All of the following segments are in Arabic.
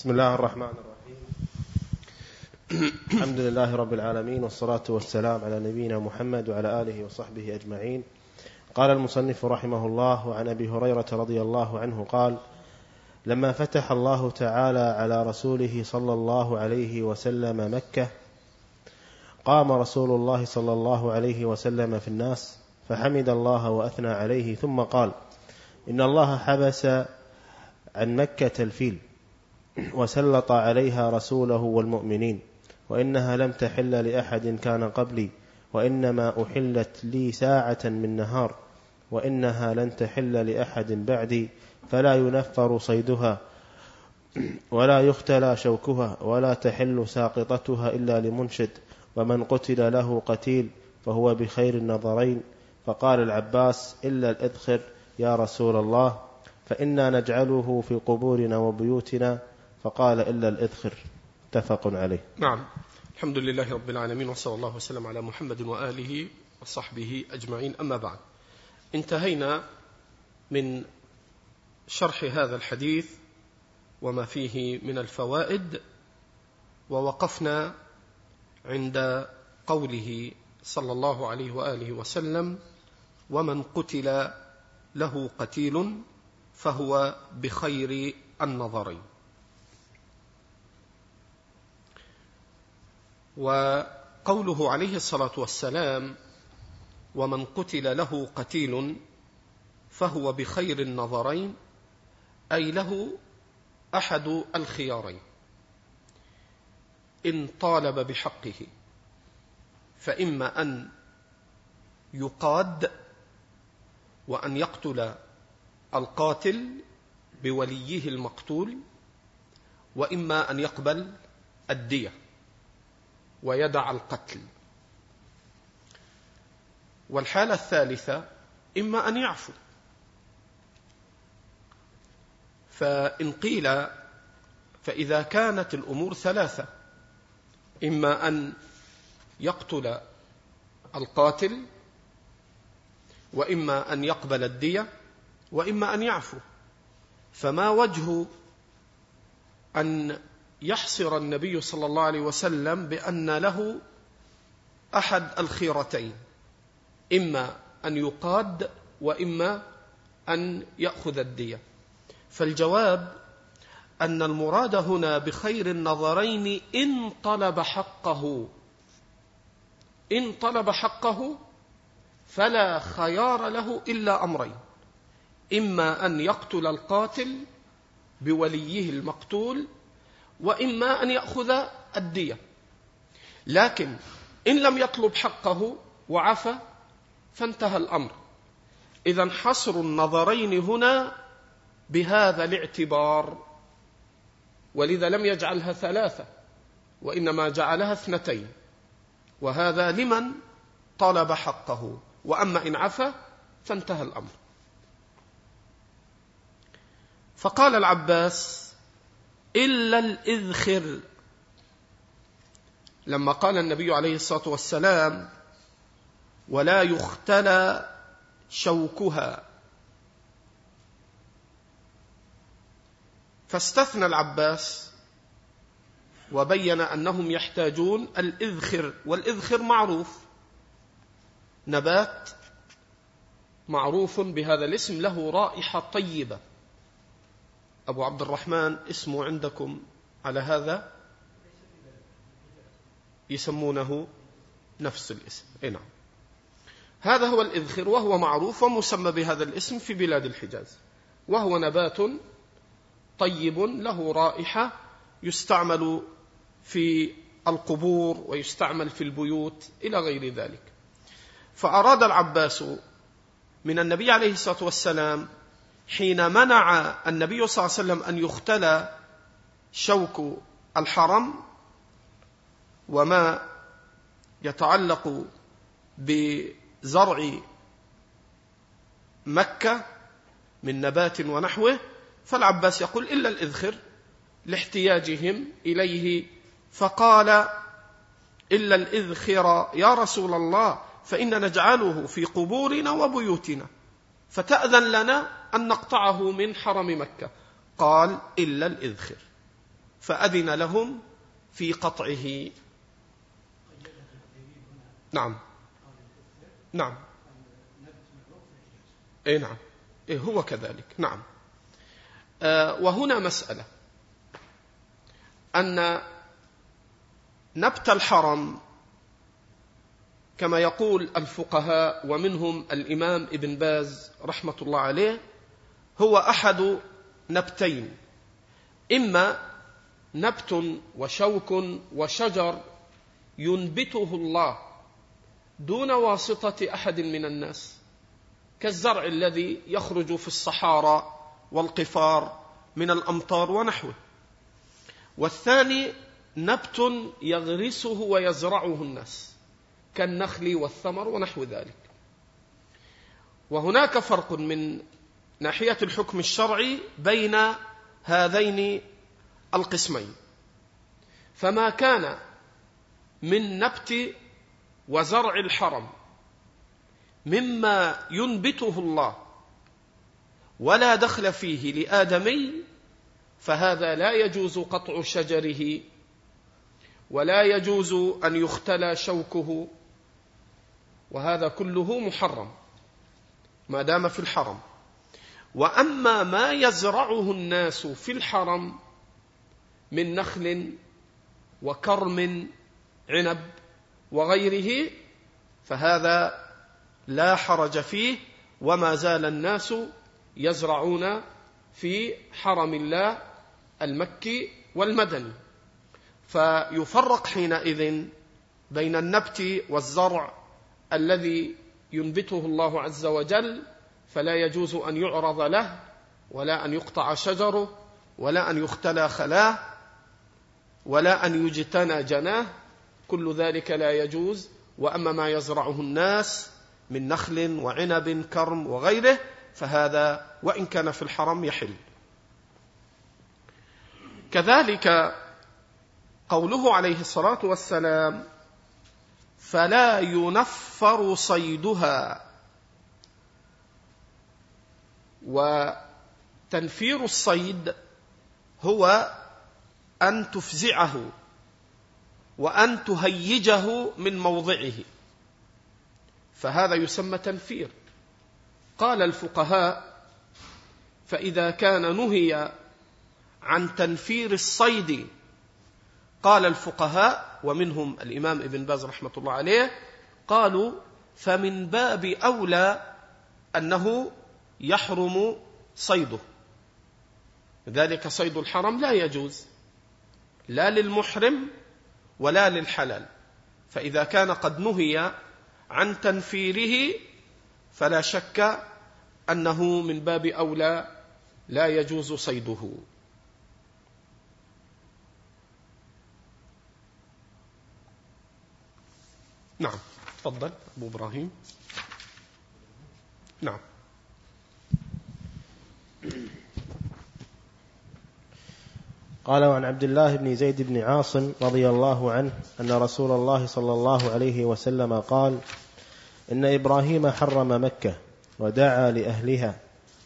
بسم الله الرحمن الرحيم. الحمد لله رب العالمين والصلاة والسلام على نبينا محمد وعلى آله وصحبه أجمعين. قال المصنف رحمه الله عن أبي هريرة رضي الله عنه قال لما فتح الله تعالى على رسوله صلى الله عليه وسلم مكة قام رسول الله صلى الله عليه وسلم في الناس فحمد الله وأثنى عليه ثم قال إن الله حبس عن مكة الفيل وسلط عليها رسوله والمؤمنين وإنها لم تحل لأحد كان قبلي وإنما أحلت لي ساعة من نهار وإنها لن تحل لأحد بعدي فلا ينفر صيدها ولا يختلى شوكها ولا تحل ساقطتها إلا لمنشد ومن قتل له قتيل فهو بخير النظرين. فقال العباس إلا الإذخر يا رسول الله فإنا نجعله في قبورنا وبيوتنا فقال إلا الإذخر متفق عليه. نعم. الحمد لله رب العالمين وصلى الله وسلم على محمد وآله وصحبه أجمعين. أما بعد انتهينا من شرح هذا الحديث وما فيه من الفوائد ووقفنا عند قوله صلى الله عليه وآله وسلم ومن قتل له قتيل فهو بخير النظرين. وقوله عليه الصلاة والسلام ومن قتل له قتيل فهو بخير النظرين أي له أحد الخيارين. إن طالب بحقه فإما أن يقاد وأن يقتل القاتل بوليه المقتول وإما أن يقبل الدية. ويدع القتل. والحالة الثالثة إما أن يعفو. فإن قيل فإذا كانت الأمور ثلاثة إما أن يقتل القاتل وإما أن يقبل الدية وإما أن يعفو. فما وجه أن يحصر النبي صلى الله عليه وسلم بأن له أحد الخيرتين إما أن يقاد وإما أن يأخذ الدية. فالجواب أن المراد هنا بخير النظرين إن طلب حقه إن طلب حقه فلا خيار له إلا أمرين إما أن يقتل القاتل بوليه المقتول وإما أن يأخذ الدية. لكن إن لم يطلب حقه وعفى فانتهى الأمر. إذا حصر النظرين هنا بهذا الاعتبار. ولذا لم يجعلها ثلاثة وإنما جعلها اثنتين. وهذا لمن طلب حقه. وأما إن عفى فانتهى الأمر. فقال العباس إلا الإذخر. لما قال النبي عليه الصلاة والسلام ولا يختلى شوكها. فاستثنى العباس وبين أنهم يحتاجون الإذخر والإذخر معروف. نبات معروف بهذا الاسم له رائحة طيبة. أبو عبد الرحمن اسمه عندكم على هذا؟ يسمونه نفس الاسم. إي نعم. هذا هو الإذخر وهو معروف ومسمى بهذا الاسم في بلاد الحجاز. وهو نبات طيب له رائحة يستعمل في القبور ويستعمل في البيوت إلى غير ذلك. فأراد العباس من النبي عليه الصلاة والسلام حين منع النبي صلى الله عليه وسلم أن يختلى شوك الحرم وما يتعلق بزرع مكة من نبات ونحوه فالعباس يقول إلا الإذخر لاحتياجهم إليه. فقال إلا الإذخر يا رسول الله فإن نجعله في قبورنا وبيوتنا فتأذن لنا أن نقطعه من حرم مكة. قال إلا الإذخر. فأذن لهم في قطعه. نعم. نعم. اي نعم. إيه هو كذلك. نعم. آه وهنا مسألة. أن نبت الحرم كما يقول الفقهاء ومنهم الإمام ابن باز رحمة الله عليه هو أحد نبتين إما نبت وشوك وشجر ينبته الله دون واسطة أحد من الناس كالزرع الذي يخرج في الصحارى والقفار من الأمطار ونحوه. والثاني نبت يغرسه ويزرعه الناس كالنخل والثمر ونحو ذلك. وهناك فرق من ناحية الحكم الشرعي بين هذين القسمين. فما كان من نبت وزرع الحرم مما ينبته الله ولا دخل فيه لآدمي فهذا لا يجوز قطع شجره ولا يجوز أن يختلى شوكه وهذا كله محرم ما دام في الحرم. وأما ما يزرعه الناس في الحرم من نخل وكرم عنب وغيره فهذا لا حرج فيه وما زال الناس يزرعون في حرم الله المكي والمدني. فيفرق حينئذ بين النبت والزرع الذي ينبته الله عز وجل فلا يجوز أن يعرض له ولا أن يقطع شجره ولا أن يختلى خلاه ولا أن يجتنى جناه. كل ذلك لا يجوز. وأما ما يزرعه الناس من نخل وعنب كرم وغيره فهذا وإن كان في الحرم يحل. كذلك قوله عليه الصلاة والسلام فلا ينفر صيدها وتنفير الصيد هو أن تفزعه وأن تهيجه من موضعه. فهذا يسمى تنفير. قال الفقهاء فإذا كان نهي عن تنفير الصيد قال الفقهاء ومنهم الإمام ابن باز رحمة الله عليه قالوا فمن باب أولى أنه يحرم صيده. ذلك صيد الحرم لا يجوز. لا للمحرم ولا للحلال. فإذا كان قد نهي عن تنفيره فلا شك أنه من باب أولى لا يجوز صيده. نعم. تفضل أبو إبراهيم. نعم. قال وعن عبد الله بن زيد بن عاصم رضي الله عنه أن رسول الله صلى الله عليه وسلم قال إن إبراهيم حرم مكة ودعا لأهلها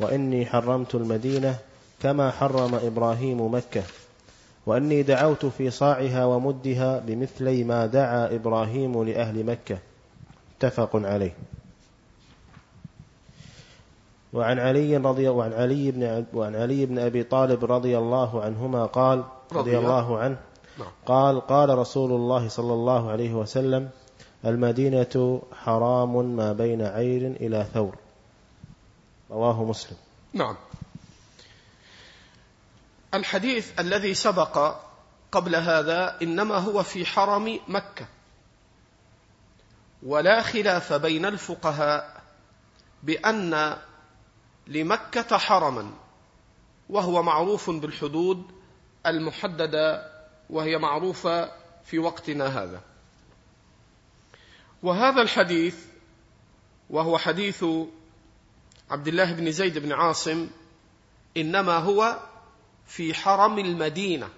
وإني حرمت المدينة كما حرم إبراهيم مكة وأني دعوت في صاعها ومدها بمثلي ما دعا إبراهيم لأهل مكة. متفق عليه. وعن علي رضي وعن علي بن وعن علي بن أبي طالب رضي الله عنهما قال رضي الله عنه. نعم. قال قال رسول الله صلى الله عليه وسلم المدينة حرام ما بين عير إلى ثور. رواه مسلم. نعم. الحديث الذي سبق قبل هذا إنما هو في حرم مكة. ولا خلاف بين الفقهاء بأن لمكة حرما وهو معروف بالحدود المحددة وهي معروفة في وقتنا هذا. وهذا الحديث وهو حديث عبد الله بن زيد بن عاصم إنما هو في حرم المدينة.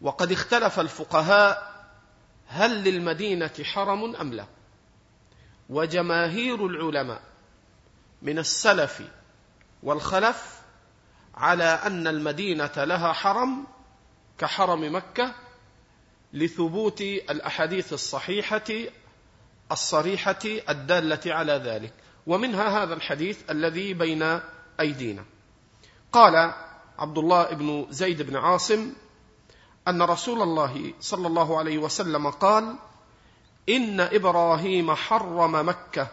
وقد اختلف الفقهاء هل للمدينة حرم أم لا. وجماهير العلماء من السلف والخلف على أن المدينة لها حرم كحرم مكة لثبوت الأحاديث الصحيحة الصريحة الدالة على ذلك. ومنها هذا الحديث الذي بين أيدينا. قال عبد الله بن زيد بن عاصم أن رسول الله صلى الله عليه وسلم قال إن إبراهيم حرم مكة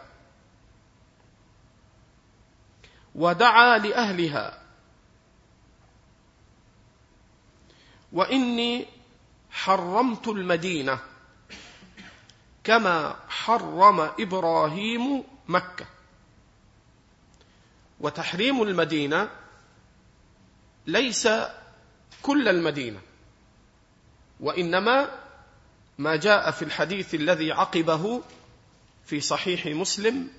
ودعا لأهلها. وإني حرمت المدينة كما حرم إبراهيم مكة. وتحريم المدينة ليس كل المدينة وإنما ما جاء في الحديث الذي عقبه في صحيح مسلم